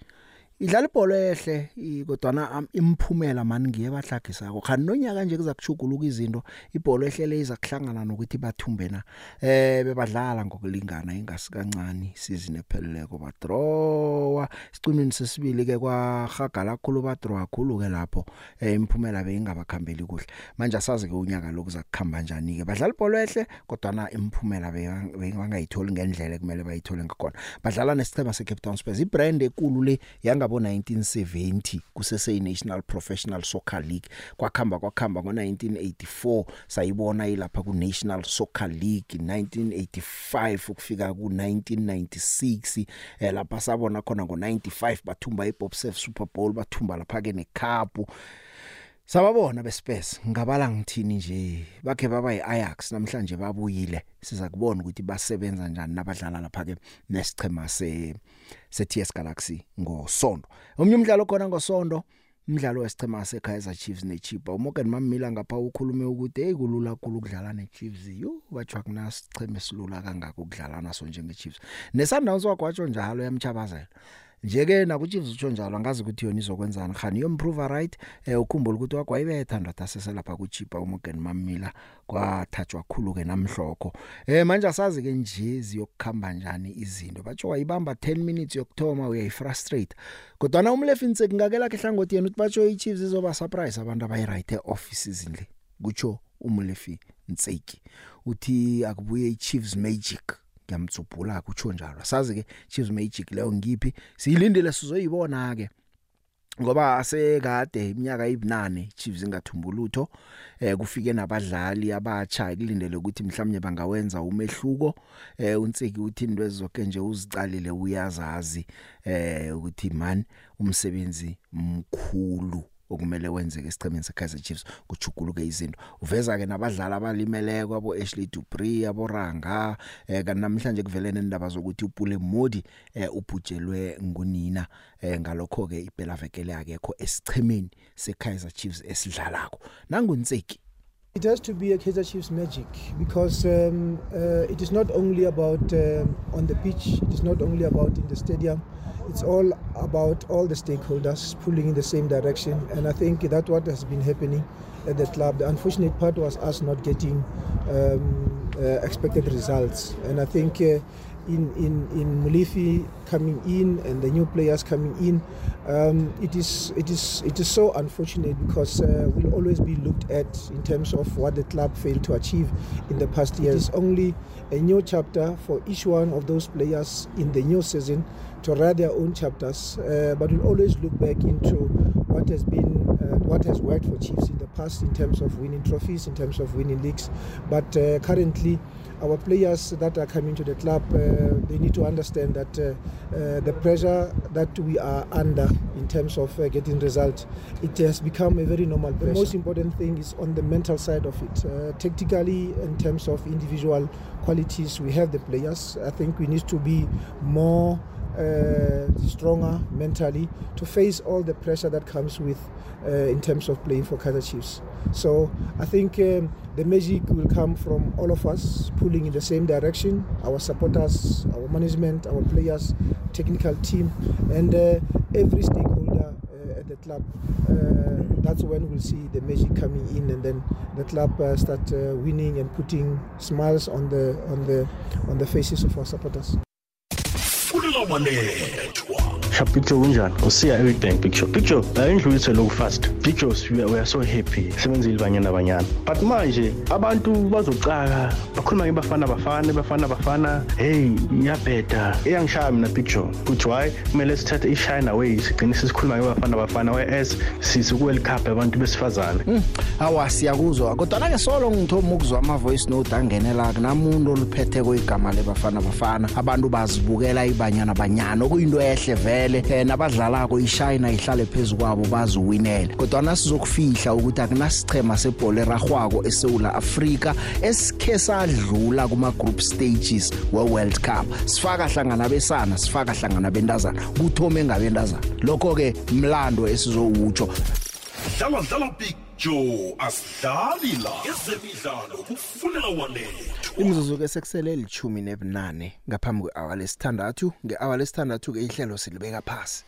idlala ibhola ehle kodwana imphumela mani ngiye bahlagisako khani nonyaka nje kuzakushuguluka izinto ibhola ehlele izakuhlangana nokuthi bathumbe na eh bebadlala ngokulingana ingasi kancane season epheleleko ba draw sicimini sesibili ke kwahagala khulu ba draw khulu ke lapho eh, imphumela beyingabakhambeli kuhle manje asazi ke unyaka lokuzakukhamba njani ke badlala ibhola ehle kodwana imphumela beyingangayitholi ngendlela kumele bayithole ngakona badlala nesicema se Cape Town Spurs ibrand ekulu le yanga ngabo 1970 kusese iNational Professional Soccer League kwakhamba kwakhamba ngo1984 sayibona ilapha ku National Soccer League 1985 ukufika ku 1996 eh lapha sabona khona ngo 95 bathumba iBobsef Super Bowl bathumba lapha ke necup Sababona beSpace ngabala ngithini nje bakhe baba yiAjax namhlanje babuyile siza kubona ukuthi basebenza njani nabadlala lapha ke nesichema se seTS Galaxy ngosonto omnye umdlalo khona ngosonto umdlalo wesichema seKaizer Chiefs neChipa uMorgan Mamila ngapha ukhulume ukuthi hey kulula kakhulu ukudlala neChiefs yo bajwa kuna sichema silula kangaka ukudlala naso njengeChiefs neSundowns wakwatsho njalo yamchabazela nje ke nakuchiefs utsho njalo angazi ukuthi yona izokwenzani khani yomprove right eh ukhumbula ukuthi wagwayibetha ndoda seselapha kuchipa uMorgan Mamila kwathathwa khulu ke namhloko eh manje asazi ke nje ziyokukhamba njani izinto batsho wayibamba 10 minutes yokthoma uyayifrustrate kodwa na umlefinse kungakela ke hlangothi yena ukuthi batsho ichiefs izoba surprise abantu abayirite offices indle kutsho umlefi ntseki uthi akubuye ichiefs magic ngiyamtsubhula ke utsho njalo sazi ke Chiefs Magic leyo ngiphi siyilindele sizoyibona ke ngoba asekade iminyaka ibinane Chiefs ingathumbula lutho eh kufike nabadlali abatsha kulindele ukuthi mhlawumnye bangawenza umehluko eh unsiki uthi into ezonke nje uzicalile uyazazi eh ukuthi man umsebenzi mkhulu okumele wenzeke esiqhemeni seKaizer Chiefs kuchuguluke izinto uveza ke nabadlali abalimele kwabo Ashley Dupree aboranga eh kanamhlanje kuvelene indaba zokuthi uPule Modi eh ubhujelwe ngunina eh ngalokho ke iphela vekele akekho esichemeni seKaizer Chiefs esidlalako nangunseki It has to be a Kaizer Chiefs magic because um, uh, it is not only about uh, on the pitch, it is not only about in the stadium, it's all about all the stakeholders pulling in the same direction. And I think that what has been happening at the club. The unfortunate part was us not getting um, uh, expected results. And I think uh, in, in, in Mulifi coming in and the new players coming in. Um, it, is, it, is, it is so unfortunate because uh, we'll always be looked at in terms of what the club failed to achieve in the past years. It is only a new chapter for each one of those players in the new season to write their own chapters, uh, but we'll always look back into what has been uh, what has worked for Chiefs in the past in terms of winning trophies, in terms of winning leagues, but uh, currently our players that are coming to the club, uh, they need to understand that uh, uh, the pressure that we are under in terms of uh, getting results, it has become a very normal pressure. The most important thing is on the mental side of it. Uh, tactically, in terms of individual qualities, we have the players. I think we need to be more. Uh, stronger mentally to face all the pressure that comes with uh, in terms of playing for Kaiser Chiefs. So I think um, the magic will come from all of us pulling in the same direction our supporters our management our players technical team and uh, every stakeholder uh, at the club uh, that's when we'll see the magic coming in and then the club uh, start uh, winning and putting smiles on the on the on the faces of our supporters picture picture kunjani usiya eWitbank picture picture la indlu yethu loku fast pictures we are so happy sebenzile banyana banyana but manje abantu bazocaka bakhuluma ngibafana bafana bafana bafana hey iyabheda eyangishaya mina picture kuthi why kumele sithathe iChina way sigcine sisikhuluma ngibafana bafana whereas sisukuwel cup abantu besifazane hmm. awa siyakuzwa kodwa na ke solo ngithoma ukuzwa ama voice note angenela kunamuntu oluphethe kweigama lebafana bafana abantu bazibukela ibanyana banyana okuyinto ehle vele kumele nabadlalako iChina ihlale phezukwabo bazuwinela kodwa nasizokufihla ukuthi akunasichema sebhola eragwako eSouth Africa esikhe sadlula kuma group stages we World Cup sifaka hlangana besana sifaka hlangana bentazana kuthome ngabentazana lokho ke mlando esizowutsho dlala dlala big jo asidlali la ezemidlalo kufuna walethu imizuzu ke sekusele lithumi nebunane ngaphambi kwe-hour lesithandathu nge-hour lesithandathu ke ihlelo silibeka phasi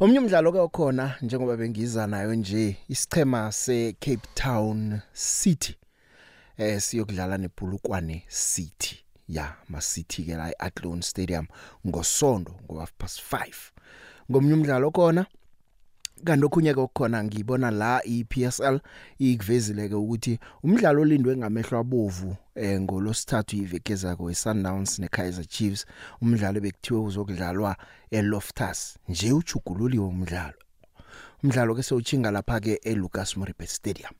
Omnye umdlalo ke okhona njengoba bengiza nayo nje isichema seCape Town City eh siyokudlala nePulukwane City ya ma City ke la eAtlone Stadium ngosonto ngoba past 5 ngomnye umdlalo khona kanti okhunye ke okukhona ngibona la iPSL ikuvezile ke ukuthi umdlalo olindwe ngamehlo abovu eh ngolosithathu iveke ezako eSundowns neKaizer Chiefs umdlalo bekuthiwe uzokudlalwa eLoftus nje ujugululiwe umdlalo umdlalo ke sewuchinga lapha ke eLucas Moripe Stadium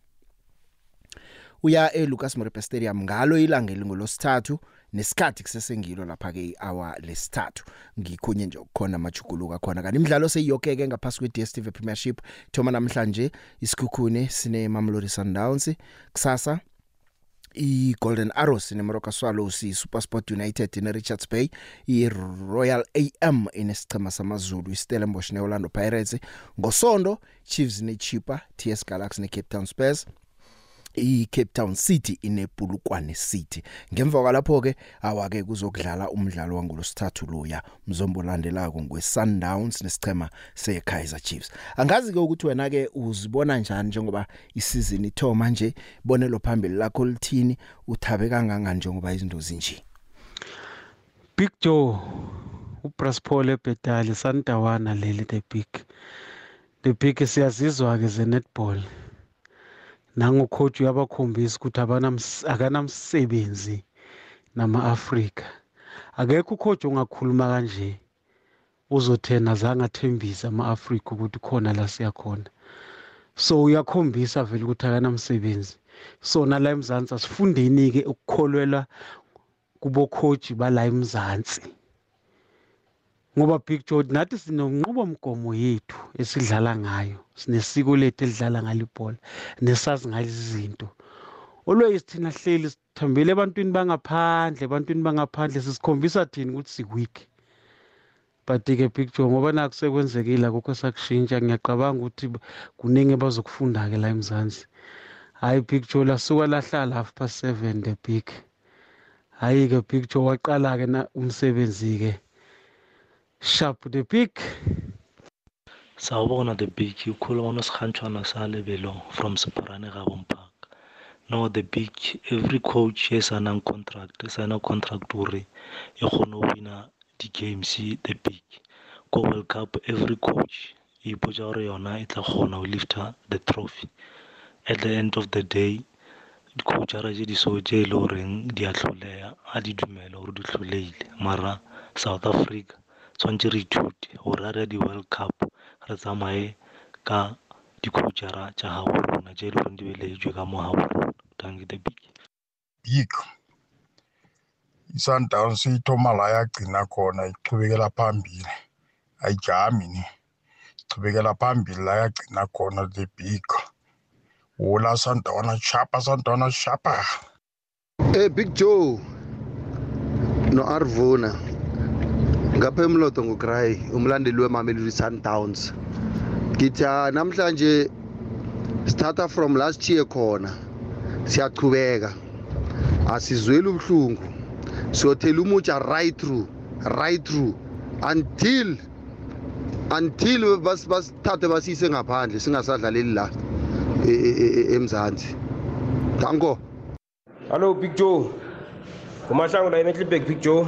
uya eLucas Moripe Stadium ngalo ilanga elingolosithathu nesikhathi kusesengilo lapha ke ihour lesithathu ngikhonye nje ukukhona amajuguluka khona kanti imidlalo seyiyokeke ngaphasi kwe DStv Premiership thoma namhlanje isikhukhune sine Mamelodi Sundowns kusasa i-Golden Arrows neMoroka Swallows iSuperSport United neRichards Bay iRoyal AM inesichema samaZulu iStellenbosch neOrlando Pirates ngosonto Chiefs neChipa TS Galaxy neCape Town Spurs iCape Town City inepulukwane City ngemva kwalapho ke awake kuzokudlala umdlalo wangolosithathu loya mzombo landelako ngeSundowns nesichema seKaizer Chiefs angazi ke ukuthi wena ke uzibona njani njengoba isizini ithoma nje bonelo phambili lakho lithini uthabe kangaka njengoba izinto zinje Big Joe uBraspaul ebhetali sandawana leli the big the big siyazizwa ke ze netball nangokhojwa uyabakhombisa ukuthi akanamsebenzi nama-afrika akekho ukhojo ongakhuluma kanje uzothena zange athembise ama-afrika ukuthi khona la siyakhona so uyakhombisa vele ukuthi akanamsebenzi so nala emzansi asifundeni-ke ukukholwela kubokhoji bala emzansi ngoba big george nathi sinonqubomgomo yethu esidlala ngayo sinesiko lethu elidlala ngalo ibhola nesazi ngalezi zinto always thina hleli sithambele ebantwini bangaphandle ebantwini bangaphandle sisikhombisa thina ukuthi sikwikhi but-ke big joe ngoba nakho sekwenzekile akukho sakushintsha ngiyaqabanga ukuthi kuningi bazokufunda-ke la emzansi hhayi big joe lasuka lahlala half past seven the big hhayi-ke big joe waqala-ke umsebenzi-ke Sharp the Big. Sawubona the Big, ukhuluma noSikhantshwana saLebelo from Separane Gabompang. No the Big, every coach e sign contract, e sign contract gore e kgone go wina di-games the Big. Ko World Cup every coach e ipotsa gore yona e tla kgona go lifta the trophy. At the end of the day, dicoachara tse di so tse e le goreng di a tlholeya a di dumela gore di tlholeile mara south africa tshwanetse re ithute gore a re ya di-world cup re tsamaye ka dikhutšhara tša gabo rona tše e le goreng di beleetswe ka mo gabo rona tanke the big big i-sundowns ithoma la yagcina khona ichubekela phambili ayijamini ichubekela phambili la yagcina khona the big wola sundown shapa sundown shapa hey eh, big joe no arvuna ngaphemloto ngugrayi umlandeli wemamelodi sundowns ngithi ah, namhlanje sithatha from last year khona siyachubeka asizweli ubuhlungu siyothela umutsha right through right through until until basithathe basiyise ngaphandle singasadlaleli la e, e, e, emzansi danko hallo big joe umahlangu la emetlibek big joe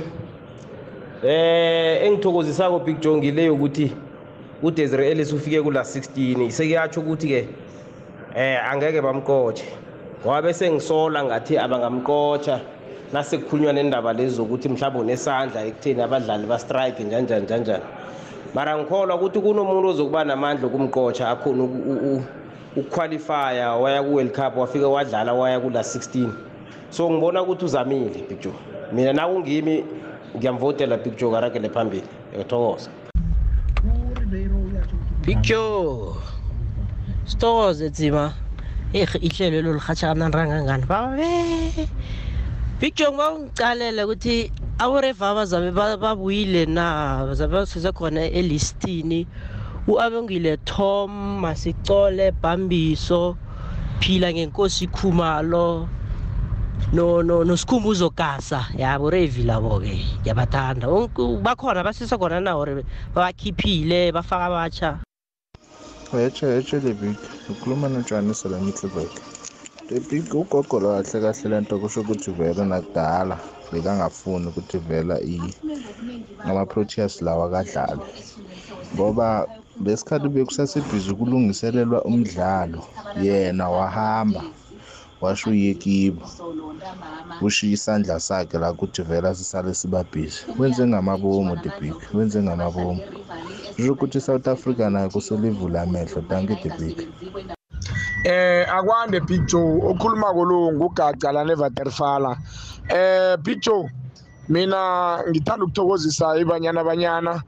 eh engithokozisako big jongi leyo ukuthi uDesiree Ellis ufike kula 16 sekuyatsho ukuthi ke eh angeke bamkotshe wabe sengisola ngathi abangamkotsha nasekukhulunywa nendaba lezi zokuthi mhlawumbe unesandla ekutheni abadlali bastrike njanjani njanjani mara ngikholwa ukuthi kunomuntu ozokuba namandla okumqotsha akhona ukuqualifya waya ku-world cup wafike wadlala waya kula 16 so ngibona ukuthi uzamile bijo mina nakungimi ngiyamvotela picture karakele phambili ngiyathokoza picture sithokoze tsima eh ihlelo lelo lirhatsha kamnanirangangani babe picture ngiba ungicalele ukuthi aburevaba zabe babuyile na zabe basuze khona elistini u-abongile tom masicole bhambiso phila ngenkosi khumalo no no nosikhumbuzo kasa yabo revi labo ke ngiyabathanda bakhona basisa khona na or babakhiphile bafaka abatsha hetshe hetshe lebik ukhuluma notshani selamitlebek lebik ugogo lo kahle kahle le nto kusho ukuthi vele nakudala bekangafuni ukuthi vela ama-proteus lawa kadlale ngoba lesikhathi bekusasebhizi ukulungiselelwa umdlalo yena wahamba washo uyekibo ushiya isandla sakhe la kuthi vela sisale sibabhizi wenze ngamabomu debik wenze ngamabomu kusho ukuthi i-south africa nayo kuselivula amehlo danke debik eh akwande big joe okhuluma kolungu ngugaca la nevaterfala eh big joe mina ngithanda ukuthokozisa ibanyana abanyana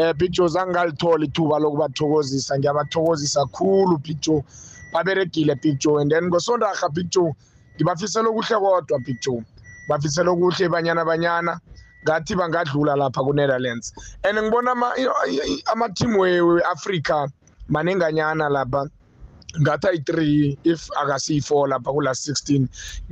eh big joe zangalithola ithuba lokubathokozisa ngiyabathokozisa khulu big joe baberegile big joe and then ngosondarha big joe ngibafisela okuhle kodwa big joe bafisela okuhle banyana banyana ngathi bangadlula lapha ku-netherlands and ngibona ama-team we-afrika manenganyana lapha ngathi ayi-three if akasiyi-four lapha kula-16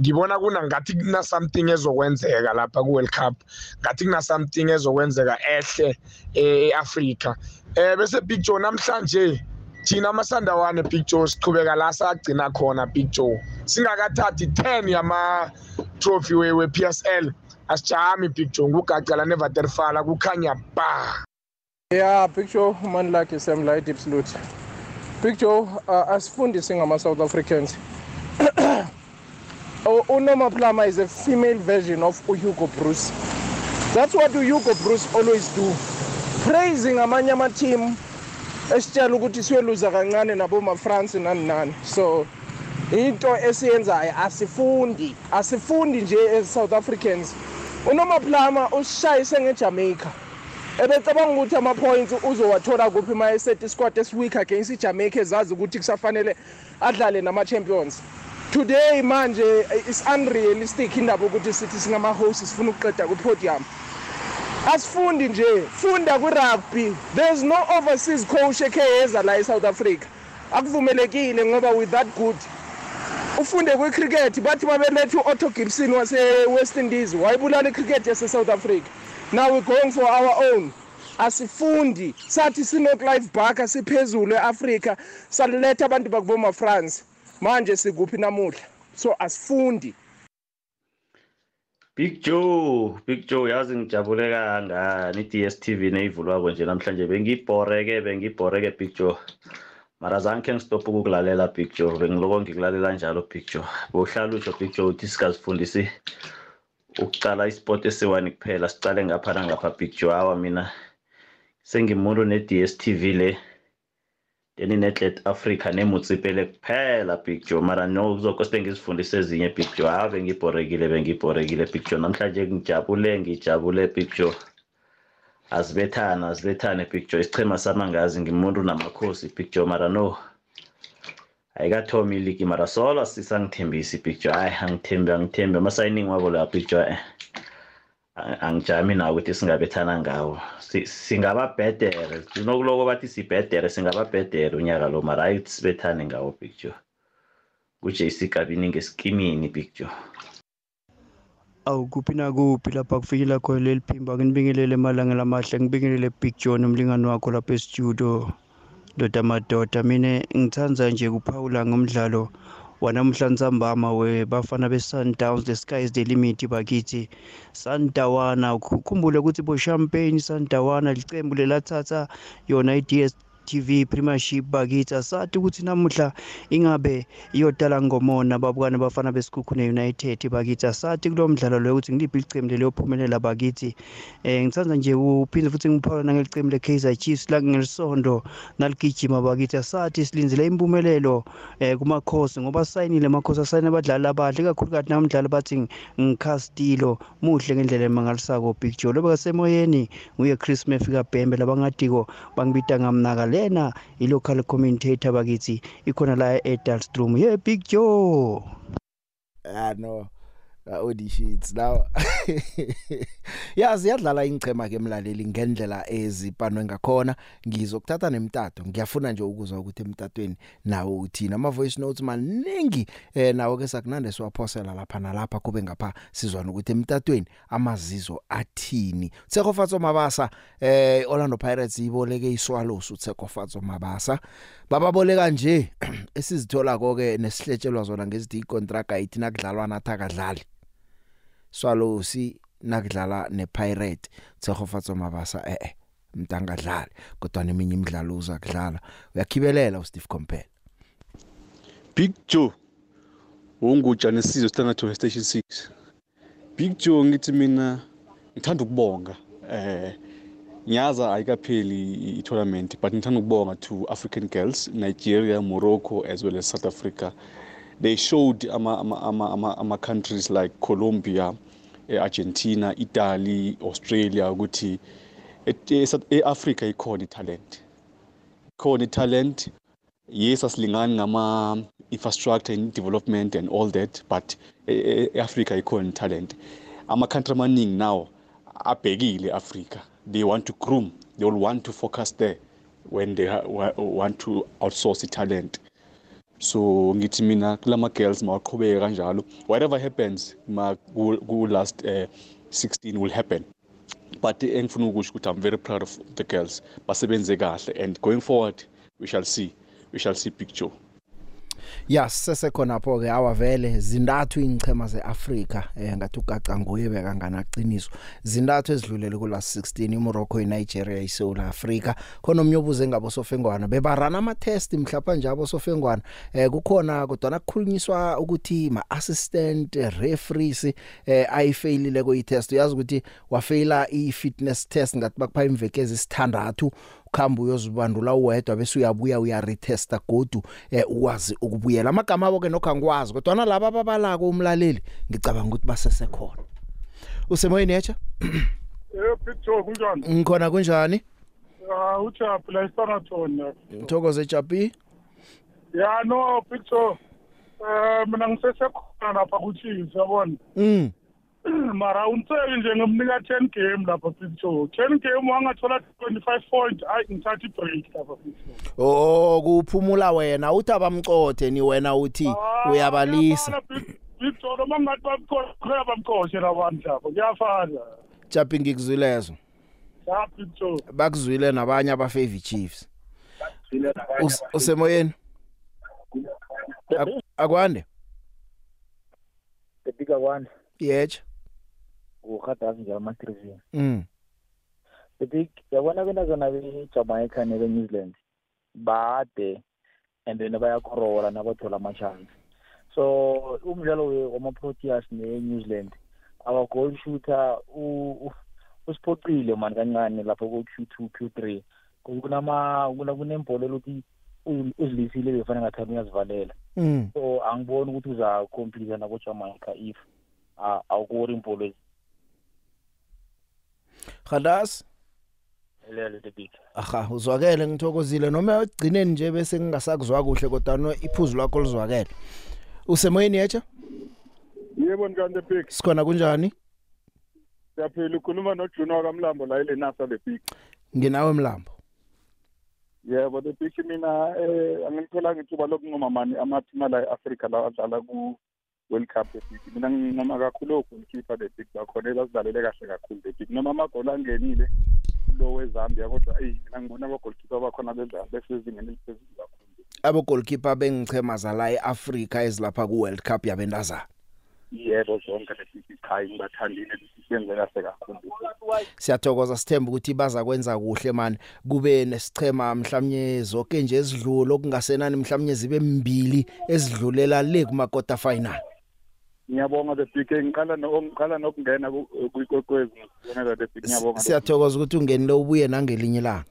ngibona kuna ngathi kuna-something ezokwenzeka lapha ku-world cup ngathi kuna-something ezokwenzeka ehle e-afrika um bese big joe namhlanje thina amasandawane picture siqhubeka la sagcina khona picture singakathathi 10 yama-trophy we-p s l asijami picture ngugacala nevaterfala kukhanya ba ya picture umanilakhe semla edipslute picture uh, asifundisi ngama-south africans [COUGHS] unoma plama is a female version of uhugo bruce that's what uhugo bruce always do praising amanye amateam esitshela ukuthi siyoluza kancane nabomafrance nani nani so into esiyenzayo asifundi asifundi nje as-south africans unomaplama usishayise ngejamaica ebecabanga ukuthi ama-points uzowathola kuphi uma esethi isquad esiweak against ijamaica ezazi ukuthi kusafanele adlale nama-champions today manje is unrealistic indaba ukuthi sithi singama-host sifuna ukuqeda kupodium asifundi nje funda kurugby there's no overseas coach ekheyeza la eSouth Africa akuvumelekile ngoba with that good ufunde kwicricket bathi babeletha u-otto gibson wase-west indies wayibulala icricket yase-south africa now we going for our own asifundi sathi sinoclive barker siphezulu e-afrika saletha abantu bakubomafrance manje sikuphi namuhla so asifundi Big Joe, Big Joe yazi ngijabule kangani i-DSTV neyivulwako nje namhlanje bengibhoreke bengibhoreke Big Joe. Mara zange ngistop ukulalela Big Joe, bengiloko ngikulalela njalo Big Joe. Bohlala uJo Big Joe uthi sikazifundisi ukucala isport esiwani kuphela, sicale ngapha nangapha Big Joe. Hawa mina sengimuntu ne-DSTV le leninetlet africa nemutsipele kuphela big joe mara nokuzokose bengizifundise ezinye big joe ha bengibhorekile bengibhorekile big joe namhlanje ngijabule ngijabule big joe azibethane azibethane big joe isichema samangazi ngimuntu namakhosi big joe mara no ayikathomi iligi mara solo sisangithembisi big joe hayi angithembi angithembi amasayiningi wabo la big joe eh. angijami nawe ukuthi singabethana ngawo singababhedere sinokuloko bathi sibhedere singababhedere unyaka lo mara hayi sibethane ngawo picture kujc gabini ngesikimini picture awu kuphi nakuphi lapha kufikela khona leli phimba nginibingelele emalangela amahle ngibingelele big john umlingani wakho lapha estudio ndoda madoda mine ngithanza nje kuphawula ngomdlalo wanamhla nsambama webafana be-sundowns the sky is the limit bakithi sandawana ukhumbule ukuthi bo-champagne sandawana licembu lelathatha yona i-ds TV Premiership bakitha sathi ukuthi namuhla ingabe iyodala ngomona babukane bafana besikhukhune neUnited bakitha sathi kulo mdlalo lo ukuthi ngiliphi icembu lelo phumelela bakithi eh ngitsanda nje uphinde futhi ngiphawula ngelicembu leKaizer Chiefs la ngelisondo naligijima bakitha sathi silindzele impumelelo eh kumakhosi ngoba sayinile makhosi asayine abadlali abahle kakhulukazi namdlali bathi ngikhastilo muhle ngendlela emangalisako Big Joe loba kasemoyeni nguye Chris Murphy kaBhembe labangadiko bangibita ngamnaka lena i-local commentator bakithi ikhona la e-dalstrom ye-big joe ah no Ah, auditions now [LAUGHS] yazi yadlala ingchema ke mlaleli ngendlela ezipanwe ngakhona ngizokuthatha nemtato ngiyafuna nje ukuzwa ukuthi emtatweni nawo uthina ama voice notes maningi eh nawo ke sakunande siwaphosela lapha nalapha kube ngapha sizwana ukuthi emtatweni amazizo athini Tsekofatso Mabasa eh Orlando Pirates iboleke iswalosu Tsekofatso Mabasa bababoleka nje [CLEARS THROAT] esizithola konke nesihletshelwa zona ngezidi contract ayithi nakudlalwana athakadlali swalosi nakudlala nepirate tsehofatso mabasa eh eh mtanga dlali kodwa neminye imidlalo uza kudlala uyakhibelela uSteve Compel Big Joe ungujanisizwe standard station 6 Big Joe ngithi mina ngithanda ukubonga eh ngiyaza ayikapheli i-tournament but ngithanda ukubonga to African girls Nigeria Morocco as well as South Africa they showed ama-countries like colombia e-argentina eh, italy australia ukuthi e-africa eh, eh, ikhona italent ikhona italent yes asilingani ngama-infrastructure and development and all that but e-africa ikhona italent ama-country amaningi now abhekile e-africa they want to groom they will want to focus there when they want to outsource italent so ngithi mina kulama girls mawaqhubeke kanjalo whatever happens ma ku last uh, eh, 16 will happen but engifuna ukusho ukuthi i'm very proud of the girls basebenze kahle and going forward we shall see we shall see picture ya sesekhona pho ke awavele zindathu ingchema zeAfrika eh ngathi ugaca nguye bekangana qiniso zindathu ezidlulele kula 16 iMorocco iNigeria iSouth Africa khona umnyobuzo engabo sofengwana bebarana ama test mhlapa nje abo sofengwana eh kukhona kodwa nakukhulunyiswa ukuthi ma assistant referees eh ayifailile kuyi test uyazi ukuthi wafaila i fitness test ngathi bakupha imveke ezisithandathu ukhamba uyozibandula uwedwa bese uyabuya uya retester godu eh, uwazi ukubuyela amagama abo ke nokhangwazi kodwa na laba ababalako umlaleli ngicabanga ukuthi basese khona usemoyini yacha yebo picture kunjani ngikhona kunjani ah uchapi la istanatone ngithokoze chapi ya no picture eh mina ngisese khona lapha kuchizi yabona mm [CLEARS THROAT] mara umseki nje ngomnika 10 game lapha sitho 10 game wangathola 25 point ayi ngithatha ibreak lapha sitho oh kuphumula wena uthi abamcothe ni wena uthi ah, uyabalisa Ngithola mangathi bamkhona bamkhoshe labantu lapho kuyafana Chapi ngikuzwilezo Chapi tho bakuzwile nabanye aba favorite Chiefs Usemoyeni Akwande Ebika kwande Yethe kurhadazi njalo ama-trivin mm. bethi yabona bentazana bejamaica nebe-new zealand bade and then bayakorora nabathola ama-chance so umdlalo wama-proteas ne-new zealand abagol shooter usiphoqile mani kancane lapho ko-q two q three kunembholo elokuthi uzilisile befana ngathani uyazivalela mm. so angiboni ukuthi uzakhomplisa nako-jamaica if awukori impolo Khalas Lelo Debit Aha uzwakele ngithokozile noma egcineni nje bese ngingasakuzwa kuhle kodwa no iphuzu lakho lizwakele Usemoyeni yacha Yebo nkande Big Sikhona kunjani Siyaphila ukhuluma noJuno kaMlambo la ile NASA le Big Nginawe Mlambo Yebo the Big mina eh angithola ngithuba lokunqoma mani amathima la eAfrica la adlala ku World Cup bebithi mina ngincoma kakhulu ogoalkeeper bebithi bakhona basidlalele kahle kakhulu bebithi noma amagoli angenile lo weZambia kodwa eyi mina ngibona abagoalkeeper bakhona bedlala besezingeni eliphezulu kakhulu abogoalkeeper bengichema zala eAfrica ezilapha kuWorld Cup yabendazana yebo zonke lesi chayi ngibathandile siyenze kahle kakhulu siyathokoza sithemba ukuthi baza kwenza kuhle man kube nesichema mhlawumnye zonke nje ezidlula okungasenani mhlawumnye zibe mbili ezidlulela le kuma quarter final ngiyabonga the big ngiqala ngiqala nokungena kuikwekwezi ngiyabonga the big ngiyabonga siyathokoza ukuthi ungenile ubuye nangelinye ilanga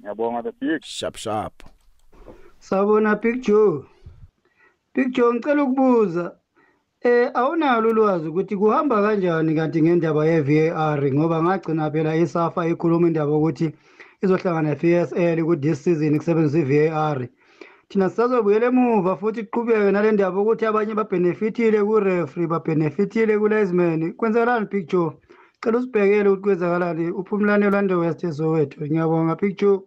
ngiyabonga the big sharp sharp sawona big joe big joe ngicela ukubuza eh awunalo ulwazi ukuthi kuhamba kanjani kanti ngendaba ye-VAR ngoba ngagcina phela isafa ikhuluma indaba ukuthi izohlangana ne-VSL e ku this season kusebenzisa i-VAR thina sizazobuyel'emuva futhi kuqhubeke nale ndaba ukuthi abanye babhenefithile kurefri babhenefithile ku-lizeman kwenzakalani picture cela usibhekele ukuthi kwenzakalani uphumlane orlando west ezowethu ngiyabonga picture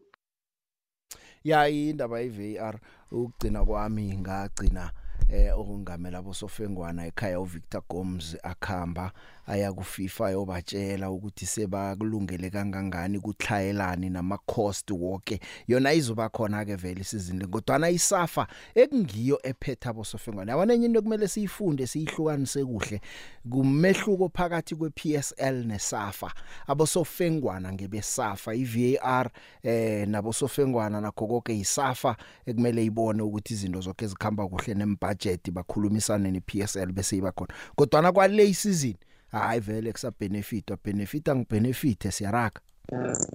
ya indaba ye-v r ukugcina kwami ngagcina um eh, okungamela bosofengwana ekhaya uvictor gomes akhamba aya ku FIFA yobatshela ukuthi sebakulungele kangangani kuthlayelani nama cost wonke yona izoba khona ke vele isizini kodwa na isafa ekungiyo ephetha bosofengwana yabanenye into kumele siyifunde siyihlukanise kuhle kumehluko phakathi kwe PSL nesafa abosofengwana ngebe safa i VAR eh nabosofengwana nakho konke isafa ekumele ibone ukuthi izinto zonke ezikhamba kuhle nembudget bakhulumisane ne PSL bese iba khona kodwa na kwale season hayi vele kusa benefit wa benefit angibenefit siyaraka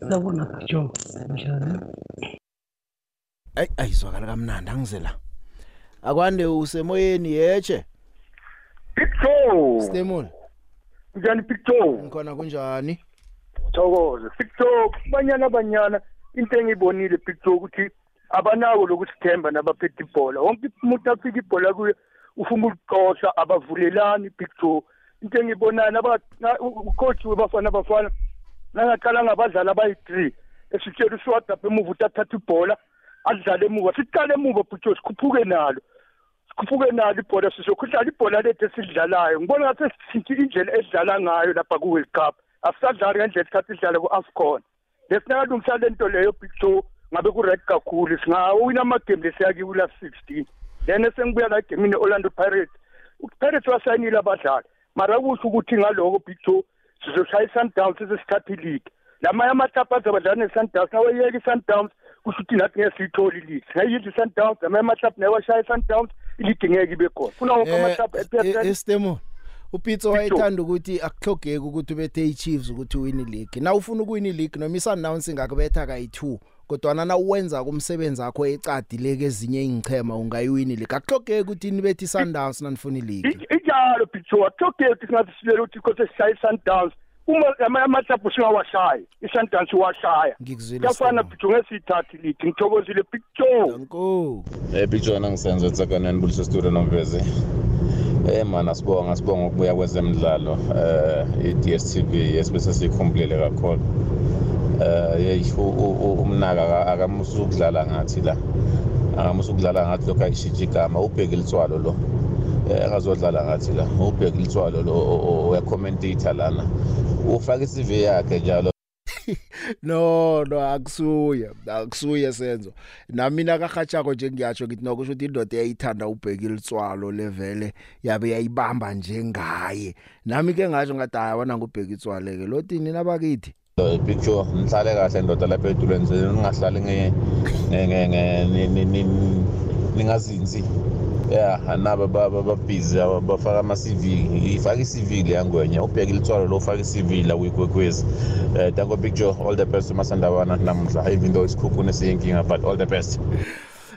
Ngiyabona kaJoe njani Ay ayizwakala kamnandi angizela Akwande usemoyeni yeche Picto Stemol Njani Picto Ngikhona kunjani Thokoze Picto banyana banyana into engiyibonile Picto ukuthi abanako lokusithemba nabaphethe ibhola wonke umuntu afika ibhola kuye ufuna ukuqosha abavulelani Picto into engibonayo coach webafana bafana nangaqala ngabadlali abayi-three esitshela ushwadapha emuva ukuthi athathe ibhola adlale emuva siqale emuva bhutsho sikhuphuke nalo sikhuphuke nalo ibhola sizokudlala ibhola lethu esilidlalayo ngibona ngathi sishintshe indlela edlala ngayo lapha ku-world cup asisadlali ngendlela esikhathi sidlale ku-afcon lesinakalungisa le nto leyo big show ngabe ku-right kakhulu singawina amagemu lesiyakiwo la-sixteen then esengibuya la egemini ne-orlando pirates upirates wasayinile abadlali mara kusho ukuthi ngaloko big two sizoshaya i-sundowns sesesithatha iligi lamanye amatapa azabadlala ne-sundowns nawayeka i-sundowns kusho ukuthi nathi ngeke siyithole iligi singayidla i-sundowns lamanye amatlab naye washaya i-sundowns iligi ngeke ibe khona kunawonke amatlab epsmo upitso wayethanda ukuthi akuhlogeki ukuthi ubethe i-chiefs ukuthi uwini league na ufuna ukuwini league noma i-sundowns ingakubetha kayi-two kodwa na uwenza kumsebenzi wakho ecadileke ezinye ingichema ungayiwinile akuhlogeke ukuthi nibethi Sundowns nanifuna iligi injalo picture akuhlogeke ukuthi ngathi silele ukuthi kodwa sishaye Sundowns uma amahlaphu singawashaya isundowns washaya kafana picture ngesithathu lithi ngithokozile picture nko eh picture nangisenze etsakaneni bulise studio nomvezi Eh mana sibonga sibonga ukubuya kwezemidlalo eh i DStv yesibese sikhumplile kakhulu Eh, yeyi umnaka akamusa ukudlala ngathi la akamusa ukudlala ngathi lokhu ayishintsha igama ubheke litswalo lo eh, akazodlala ngathi la ubheke litswalo lo uyakhomentatha lana ufake i-cv yakhe njalo [LAUGHS] no no akusuye akusuye senzo nami nakagatshako nje ngiyatsho ngithi nokusho ukuthi indoda eyayithanda ubhekile itswalo levele yabe yayibamba njengaye nami ke ngasho ngathi hayi wana ngubheka itswaleke lo tini nabakithi picture ngihlale kahle ndoda lapha edulweni ningahlali ningazinzi ya nabo babhizi bafaka ama-cv ifake i-cv leyangwenya ubheke litswalo lofaka i-cv la kwikwekwezi um eh, tanko picture all the best umasandawana namuhla even though isikhukhune siyinkinga but all the best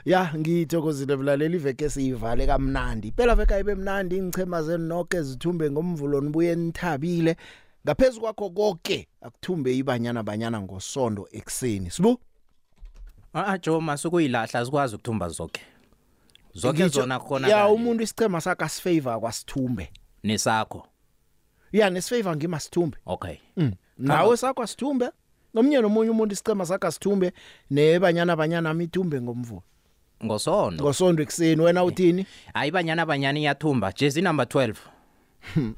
ya ngithokozile mlaleli iveke siyivale kamnandi phela veka ibe mnandi ingchema zenu nonke zithume ngomvulo nibuye nithabile ngaphezu kwakho konke akuthumbe ibanyana banyana ngosondo ekseni sibu Ah jo masukuyilahla sikwazi ukuthumba zonke zonke zona khona ya umuntu isicema sakhe asifavor kwasithumbe nesakho ya nesifavor ngimasithumbe okay mm. nawe sakho asithumbe nomunye nomunye umuntu isicema sakhe asithumbe nebanyana banyana amithumbe ngomvulo ngosondo ngosondo ekseni wena uthini hayi banyana banyana iyathumba jersey number 12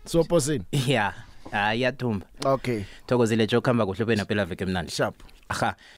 so posini yeah hayi yathumba okay thokozile joke hamba kuhle bena phela veke mnandi sharp aha